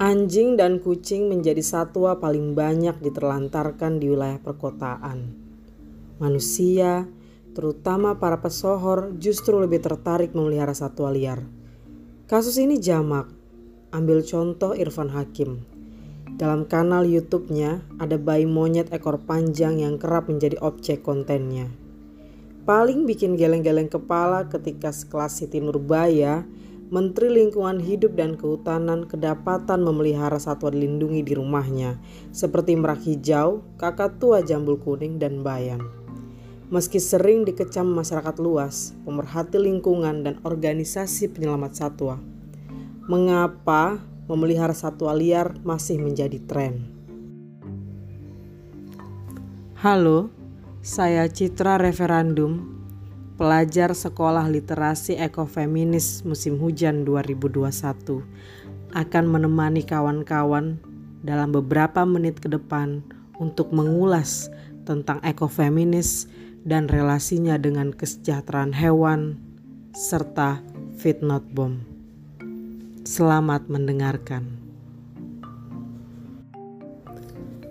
Anjing dan kucing menjadi satwa paling banyak diterlantarkan di wilayah perkotaan. Manusia, terutama para pesohor, justru lebih tertarik memelihara satwa liar. Kasus ini jamak. Ambil contoh Irfan Hakim. Dalam kanal YouTube-nya ada bayi monyet ekor panjang yang kerap menjadi objek kontennya. Paling bikin geleng-geleng kepala ketika sekelas Siti Nurbaya Menteri Lingkungan Hidup dan Kehutanan kedapatan memelihara satwa dilindungi di rumahnya, seperti merak hijau, kakak tua jambul kuning, dan bayam. Meski sering dikecam masyarakat luas, pemerhati lingkungan, dan organisasi penyelamat satwa, mengapa memelihara satwa liar masih menjadi tren? Halo, saya Citra Referendum pelajar Sekolah Literasi Ekofeminis musim hujan 2021 akan menemani kawan-kawan dalam beberapa menit ke depan untuk mengulas tentang ekofeminis dan relasinya dengan kesejahteraan hewan serta fit not bomb. Selamat mendengarkan.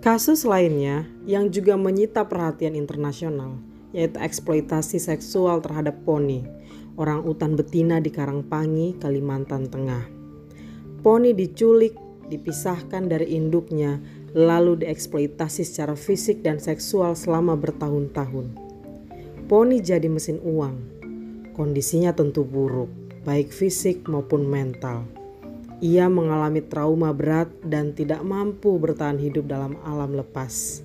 Kasus lainnya yang juga menyita perhatian internasional yaitu eksploitasi seksual terhadap poni, orang utan betina di Karangpangi, Kalimantan Tengah. Poni diculik, dipisahkan dari induknya, lalu dieksploitasi secara fisik dan seksual selama bertahun-tahun. Poni jadi mesin uang. Kondisinya tentu buruk, baik fisik maupun mental. Ia mengalami trauma berat dan tidak mampu bertahan hidup dalam alam lepas.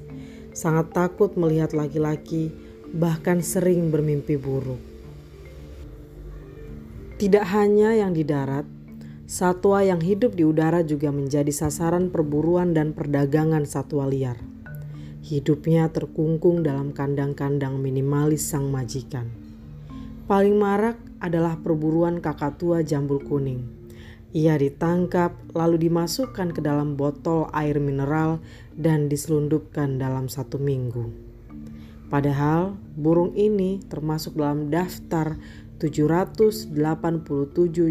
Sangat takut melihat laki-laki bahkan sering bermimpi buruk. Tidak hanya yang di darat, satwa yang hidup di udara juga menjadi sasaran perburuan dan perdagangan satwa liar. Hidupnya terkungkung dalam kandang-kandang minimalis sang majikan. Paling marak adalah perburuan kakak tua jambul kuning. Ia ditangkap lalu dimasukkan ke dalam botol air mineral dan diselundupkan dalam satu minggu. Padahal burung ini termasuk dalam daftar 787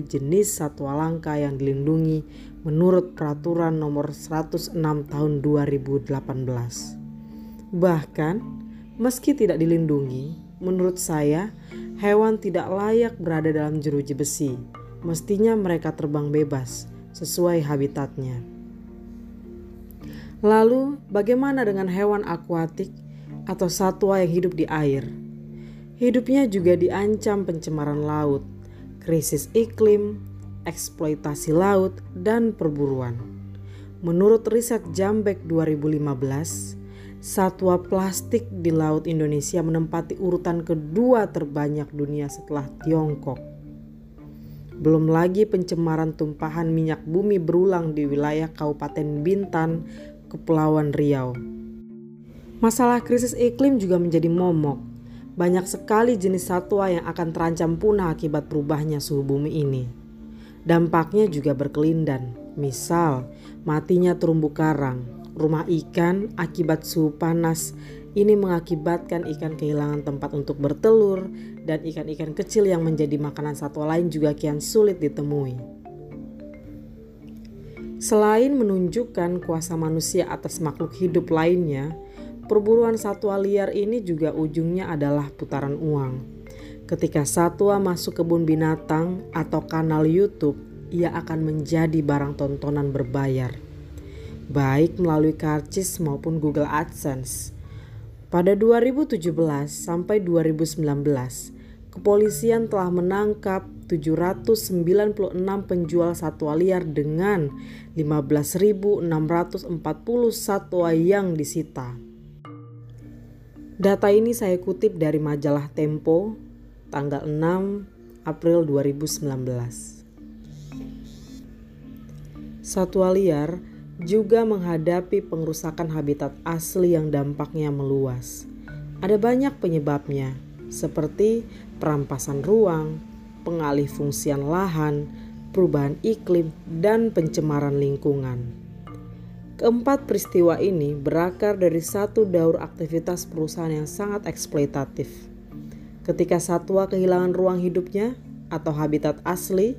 jenis satwa langka yang dilindungi menurut peraturan nomor 106 tahun 2018. Bahkan, meski tidak dilindungi, menurut saya hewan tidak layak berada dalam jeruji besi. Mestinya mereka terbang bebas sesuai habitatnya. Lalu, bagaimana dengan hewan akuatik atau satwa yang hidup di air. Hidupnya juga diancam pencemaran laut, krisis iklim, eksploitasi laut, dan perburuan. Menurut riset Jambek 2015, satwa plastik di laut Indonesia menempati urutan kedua terbanyak dunia setelah Tiongkok. Belum lagi pencemaran tumpahan minyak bumi berulang di wilayah Kabupaten Bintan, Kepulauan Riau Masalah krisis iklim juga menjadi momok. Banyak sekali jenis satwa yang akan terancam punah akibat berubahnya suhu bumi ini. Dampaknya juga berkelindan. Misal, matinya terumbu karang, rumah ikan akibat suhu panas ini mengakibatkan ikan kehilangan tempat untuk bertelur dan ikan-ikan kecil yang menjadi makanan satwa lain juga kian sulit ditemui. Selain menunjukkan kuasa manusia atas makhluk hidup lainnya, Perburuan satwa liar ini juga ujungnya adalah putaran uang. Ketika satwa masuk kebun binatang atau kanal YouTube, ia akan menjadi barang tontonan berbayar, baik melalui karcis maupun Google AdSense. Pada 2017 sampai 2019, kepolisian telah menangkap 796 penjual satwa liar dengan 15.640 satwa yang disita. Data ini saya kutip dari majalah Tempo tanggal 6 April 2019. Satwa liar juga menghadapi pengerusakan habitat asli yang dampaknya meluas. Ada banyak penyebabnya, seperti perampasan ruang, pengalih fungsian lahan, perubahan iklim, dan pencemaran lingkungan. Keempat peristiwa ini berakar dari satu daur aktivitas perusahaan yang sangat eksploitatif. Ketika satwa kehilangan ruang hidupnya atau habitat asli,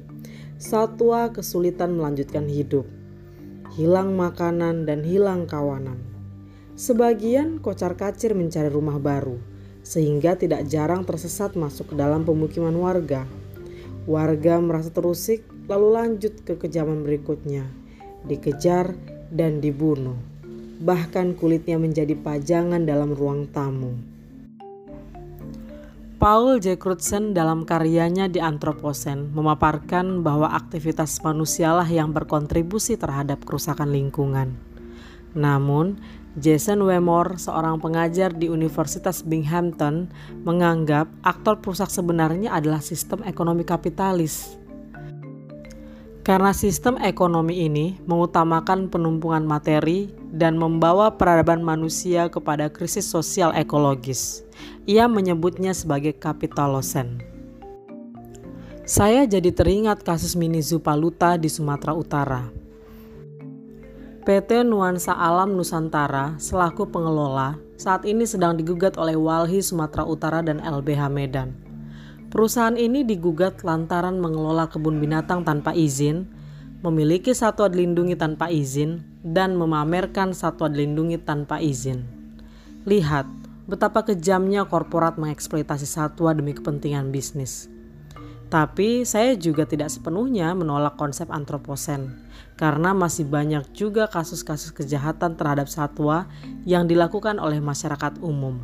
satwa kesulitan melanjutkan hidup. hilang makanan, dan hilang kawanan. Sebagian kocar-kacir mencari rumah baru, sehingga tidak jarang tersesat masuk ke dalam pemukiman warga. Warga merasa terusik, lalu lanjut ke kejaman berikutnya, dikejar dan dibunuh. Bahkan kulitnya menjadi pajangan dalam ruang tamu. Paul J. Crutzen dalam karyanya di Anthropocene memaparkan bahwa aktivitas manusialah yang berkontribusi terhadap kerusakan lingkungan. Namun, Jason Wemore, seorang pengajar di Universitas Binghamton, menganggap aktor perusak sebenarnya adalah sistem ekonomi kapitalis. Karena sistem ekonomi ini mengutamakan penumpukan materi dan membawa peradaban manusia kepada krisis sosial ekologis. Ia menyebutnya sebagai kapitalosen. Saya jadi teringat kasus Mini Zoo Paluta di Sumatera Utara. PT Nuansa Alam Nusantara selaku pengelola saat ini sedang digugat oleh Walhi Sumatera Utara dan LBH Medan. Perusahaan ini digugat lantaran mengelola kebun binatang tanpa izin, memiliki satwa dilindungi tanpa izin, dan memamerkan satwa dilindungi tanpa izin. Lihat betapa kejamnya korporat mengeksploitasi satwa demi kepentingan bisnis. Tapi saya juga tidak sepenuhnya menolak konsep antroposen, karena masih banyak juga kasus-kasus kejahatan terhadap satwa yang dilakukan oleh masyarakat umum.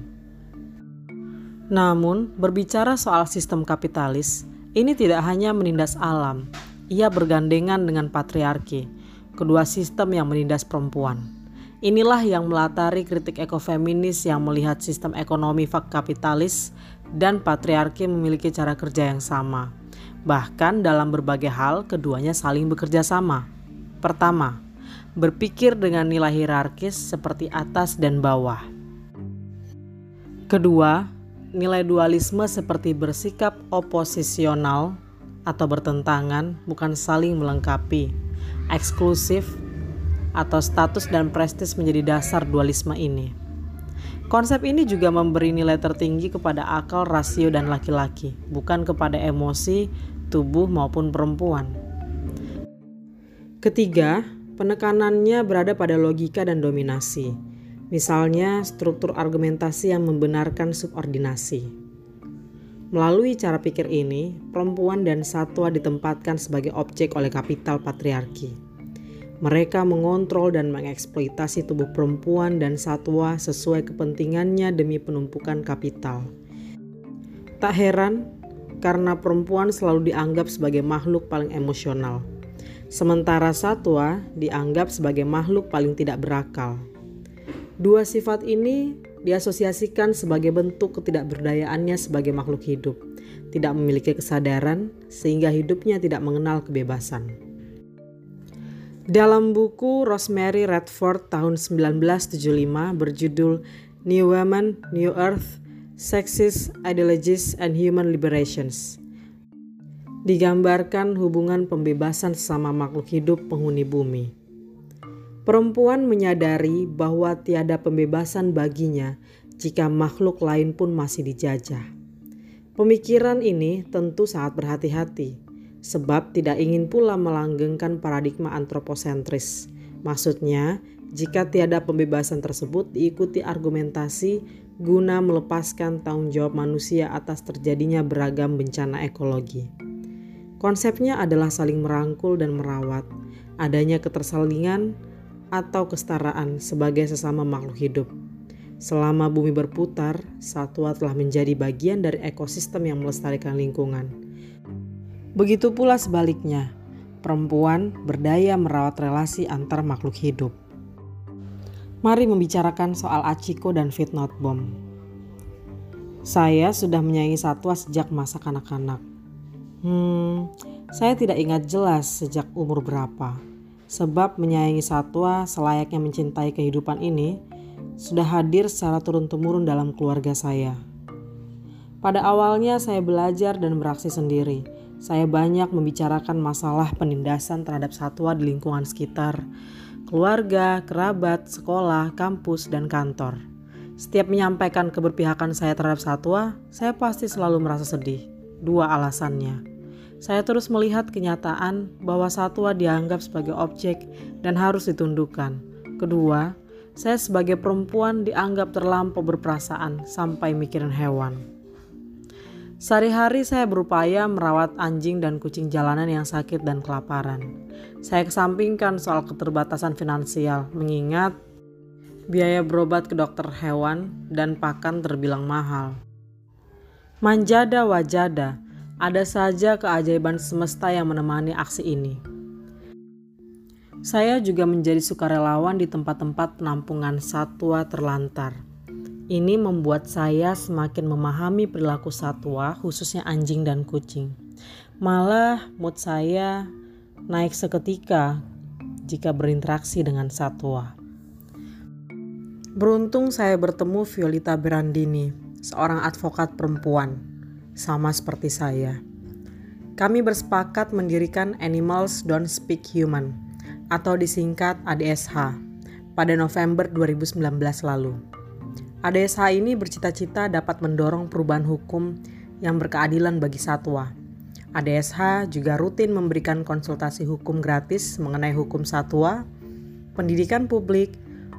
Namun, berbicara soal sistem kapitalis, ini tidak hanya menindas alam, ia bergandengan dengan patriarki, kedua sistem yang menindas perempuan. Inilah yang melatari kritik ekofeminis yang melihat sistem ekonomi fak kapitalis dan patriarki memiliki cara kerja yang sama. Bahkan dalam berbagai hal keduanya saling bekerja sama. Pertama, berpikir dengan nilai hierarkis seperti atas dan bawah. Kedua, nilai dualisme seperti bersikap oposisional atau bertentangan bukan saling melengkapi, eksklusif atau status dan prestis menjadi dasar dualisme ini. Konsep ini juga memberi nilai tertinggi kepada akal, rasio, dan laki-laki, bukan kepada emosi, tubuh, maupun perempuan. Ketiga, penekanannya berada pada logika dan dominasi. Misalnya, struktur argumentasi yang membenarkan subordinasi. Melalui cara pikir ini, perempuan dan satwa ditempatkan sebagai objek oleh kapital patriarki. Mereka mengontrol dan mengeksploitasi tubuh perempuan dan satwa sesuai kepentingannya demi penumpukan kapital. Tak heran, karena perempuan selalu dianggap sebagai makhluk paling emosional, sementara satwa dianggap sebagai makhluk paling tidak berakal. Dua sifat ini diasosiasikan sebagai bentuk ketidakberdayaannya sebagai makhluk hidup, tidak memiliki kesadaran sehingga hidupnya tidak mengenal kebebasan. Dalam buku Rosemary Redford tahun 1975 berjudul New Woman, New Earth, Sexist Ideologies and Human Liberations, digambarkan hubungan pembebasan sesama makhluk hidup penghuni bumi Perempuan menyadari bahwa tiada pembebasan baginya jika makhluk lain pun masih dijajah. Pemikiran ini tentu sangat berhati-hati, sebab tidak ingin pula melanggengkan paradigma antroposentris. Maksudnya, jika tiada pembebasan tersebut diikuti argumentasi guna melepaskan tanggung jawab manusia atas terjadinya beragam bencana ekologi. Konsepnya adalah saling merangkul dan merawat, adanya ketersalingan, atau kesetaraan sebagai sesama makhluk hidup. Selama bumi berputar, satwa telah menjadi bagian dari ekosistem yang melestarikan lingkungan. Begitu pula sebaliknya, perempuan berdaya merawat relasi antar makhluk hidup. Mari membicarakan soal Achiko dan Fitnot Bomb. Saya sudah menyayangi satwa sejak masa kanak-kanak. Hmm, saya tidak ingat jelas sejak umur berapa Sebab menyayangi satwa selayaknya mencintai kehidupan ini sudah hadir secara turun-temurun dalam keluarga saya. Pada awalnya saya belajar dan beraksi sendiri. Saya banyak membicarakan masalah penindasan terhadap satwa di lingkungan sekitar, keluarga, kerabat, sekolah, kampus, dan kantor. Setiap menyampaikan keberpihakan saya terhadap satwa, saya pasti selalu merasa sedih. Dua alasannya. Saya terus melihat kenyataan bahwa satwa dianggap sebagai objek dan harus ditundukkan. Kedua, saya sebagai perempuan dianggap terlampau berperasaan sampai mikirin hewan. Sehari-hari saya berupaya merawat anjing dan kucing jalanan yang sakit dan kelaparan. Saya kesampingkan soal keterbatasan finansial, mengingat biaya berobat ke dokter hewan dan pakan terbilang mahal. Manjada wajada, ada saja keajaiban semesta yang menemani aksi ini. Saya juga menjadi sukarelawan di tempat-tempat penampungan satwa terlantar. Ini membuat saya semakin memahami perilaku satwa, khususnya anjing dan kucing. Malah mood saya naik seketika jika berinteraksi dengan satwa. Beruntung saya bertemu Violeta Berandini, seorang advokat perempuan sama seperti saya. Kami bersepakat mendirikan Animals Don't Speak Human atau disingkat ADSH pada November 2019 lalu. ADSH ini bercita-cita dapat mendorong perubahan hukum yang berkeadilan bagi satwa. ADSH juga rutin memberikan konsultasi hukum gratis mengenai hukum satwa, pendidikan publik,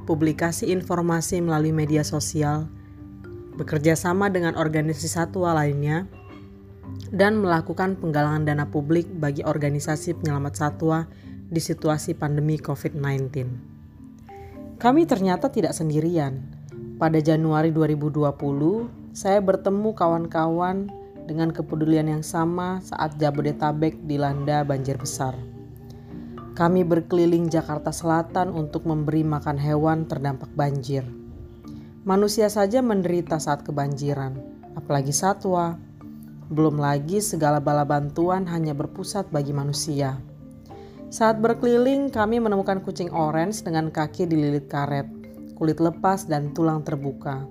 publikasi informasi melalui media sosial, bekerja sama dengan organisasi satwa lainnya, dan melakukan penggalangan dana publik bagi organisasi penyelamat satwa di situasi pandemi COVID-19. Kami ternyata tidak sendirian. Pada Januari 2020, saya bertemu kawan-kawan dengan kepedulian yang sama saat Jabodetabek dilanda banjir besar. Kami berkeliling Jakarta Selatan untuk memberi makan hewan terdampak banjir. Manusia saja menderita saat kebanjiran, apalagi satwa. Belum lagi segala bala bantuan hanya berpusat bagi manusia. Saat berkeliling, kami menemukan kucing orange dengan kaki dililit karet, kulit lepas dan tulang terbuka.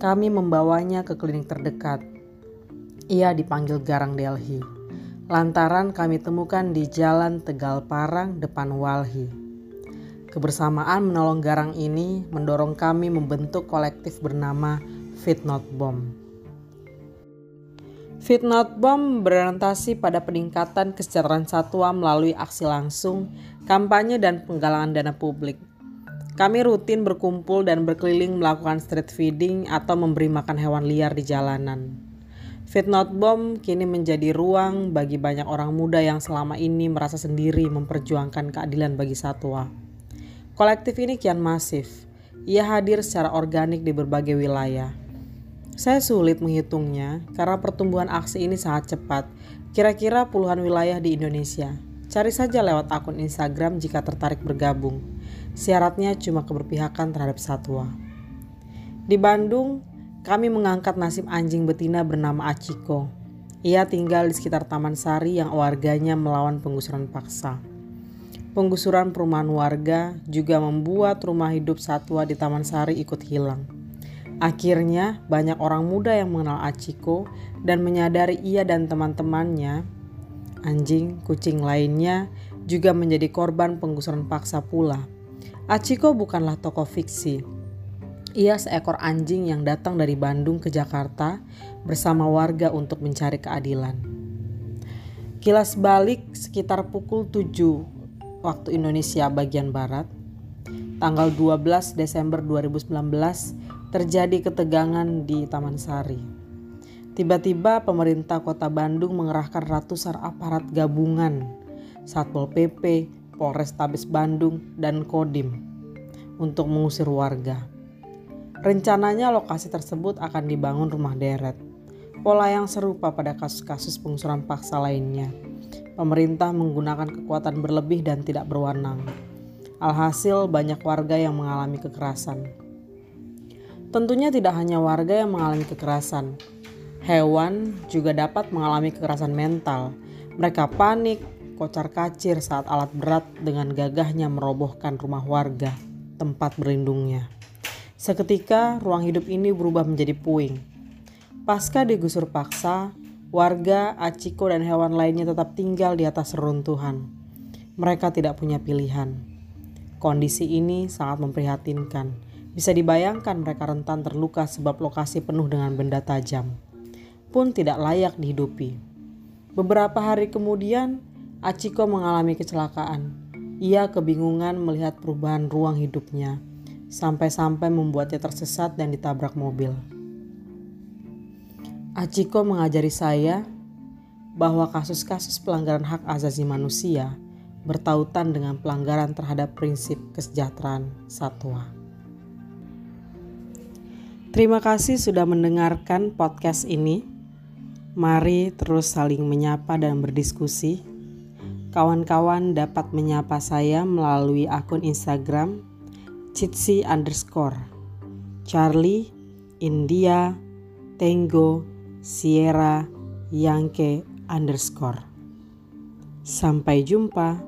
Kami membawanya ke klinik terdekat. Ia dipanggil Garang Delhi. Lantaran kami temukan di Jalan Tegal Parang depan Walhi. Kebersamaan menolong Garang ini mendorong kami membentuk kolektif bernama Fit Not Bomb. Fit Not Bomb berorientasi pada peningkatan kesejahteraan satwa melalui aksi langsung, kampanye dan penggalangan dana publik. Kami rutin berkumpul dan berkeliling melakukan street feeding atau memberi makan hewan liar di jalanan. Fit Not Bomb kini menjadi ruang bagi banyak orang muda yang selama ini merasa sendiri memperjuangkan keadilan bagi satwa. Kolektif ini kian masif. Ia hadir secara organik di berbagai wilayah. Saya sulit menghitungnya karena pertumbuhan aksi ini sangat cepat, kira-kira puluhan wilayah di Indonesia. Cari saja lewat akun Instagram jika tertarik bergabung. Syaratnya cuma keberpihakan terhadap satwa. Di Bandung, kami mengangkat nasib anjing betina bernama Achiko. Ia tinggal di sekitar Taman Sari yang warganya melawan penggusuran paksa. Penggusuran perumahan warga juga membuat rumah hidup satwa di Taman Sari ikut hilang. Akhirnya, banyak orang muda yang mengenal Achiko dan menyadari ia dan teman-temannya, anjing, kucing lainnya, juga menjadi korban penggusuran paksa pula. Achiko bukanlah tokoh fiksi. Ia seekor anjing yang datang dari Bandung ke Jakarta bersama warga untuk mencari keadilan. Kilas balik sekitar pukul 7 waktu Indonesia bagian Barat, tanggal 12 Desember 2019 terjadi ketegangan di Taman Sari. Tiba-tiba pemerintah kota Bandung mengerahkan ratusan aparat gabungan, Satpol PP, Polrestabes Bandung, dan Kodim untuk mengusir warga. Rencananya lokasi tersebut akan dibangun rumah deret. Pola yang serupa pada kasus-kasus penggusuran paksa lainnya pemerintah menggunakan kekuatan berlebih dan tidak berwenang. Alhasil, banyak warga yang mengalami kekerasan. Tentunya tidak hanya warga yang mengalami kekerasan, hewan juga dapat mengalami kekerasan mental. Mereka panik, kocar-kacir saat alat berat dengan gagahnya merobohkan rumah warga, tempat berlindungnya. Seketika, ruang hidup ini berubah menjadi puing. Pasca digusur paksa, Warga, Aciko, dan hewan lainnya tetap tinggal di atas reruntuhan. Mereka tidak punya pilihan. Kondisi ini sangat memprihatinkan. Bisa dibayangkan mereka rentan terluka sebab lokasi penuh dengan benda tajam. Pun tidak layak dihidupi. Beberapa hari kemudian, Achiko mengalami kecelakaan. Ia kebingungan melihat perubahan ruang hidupnya, sampai-sampai membuatnya tersesat dan ditabrak mobil. Achiko mengajari saya bahwa kasus-kasus pelanggaran hak asasi manusia bertautan dengan pelanggaran terhadap prinsip kesejahteraan satwa. Terima kasih sudah mendengarkan podcast ini. Mari terus saling menyapa dan berdiskusi. Kawan-kawan dapat menyapa saya melalui akun Instagram Citsi underscore Charlie India Tango Sierra Yankee underscore. Sampai jumpa.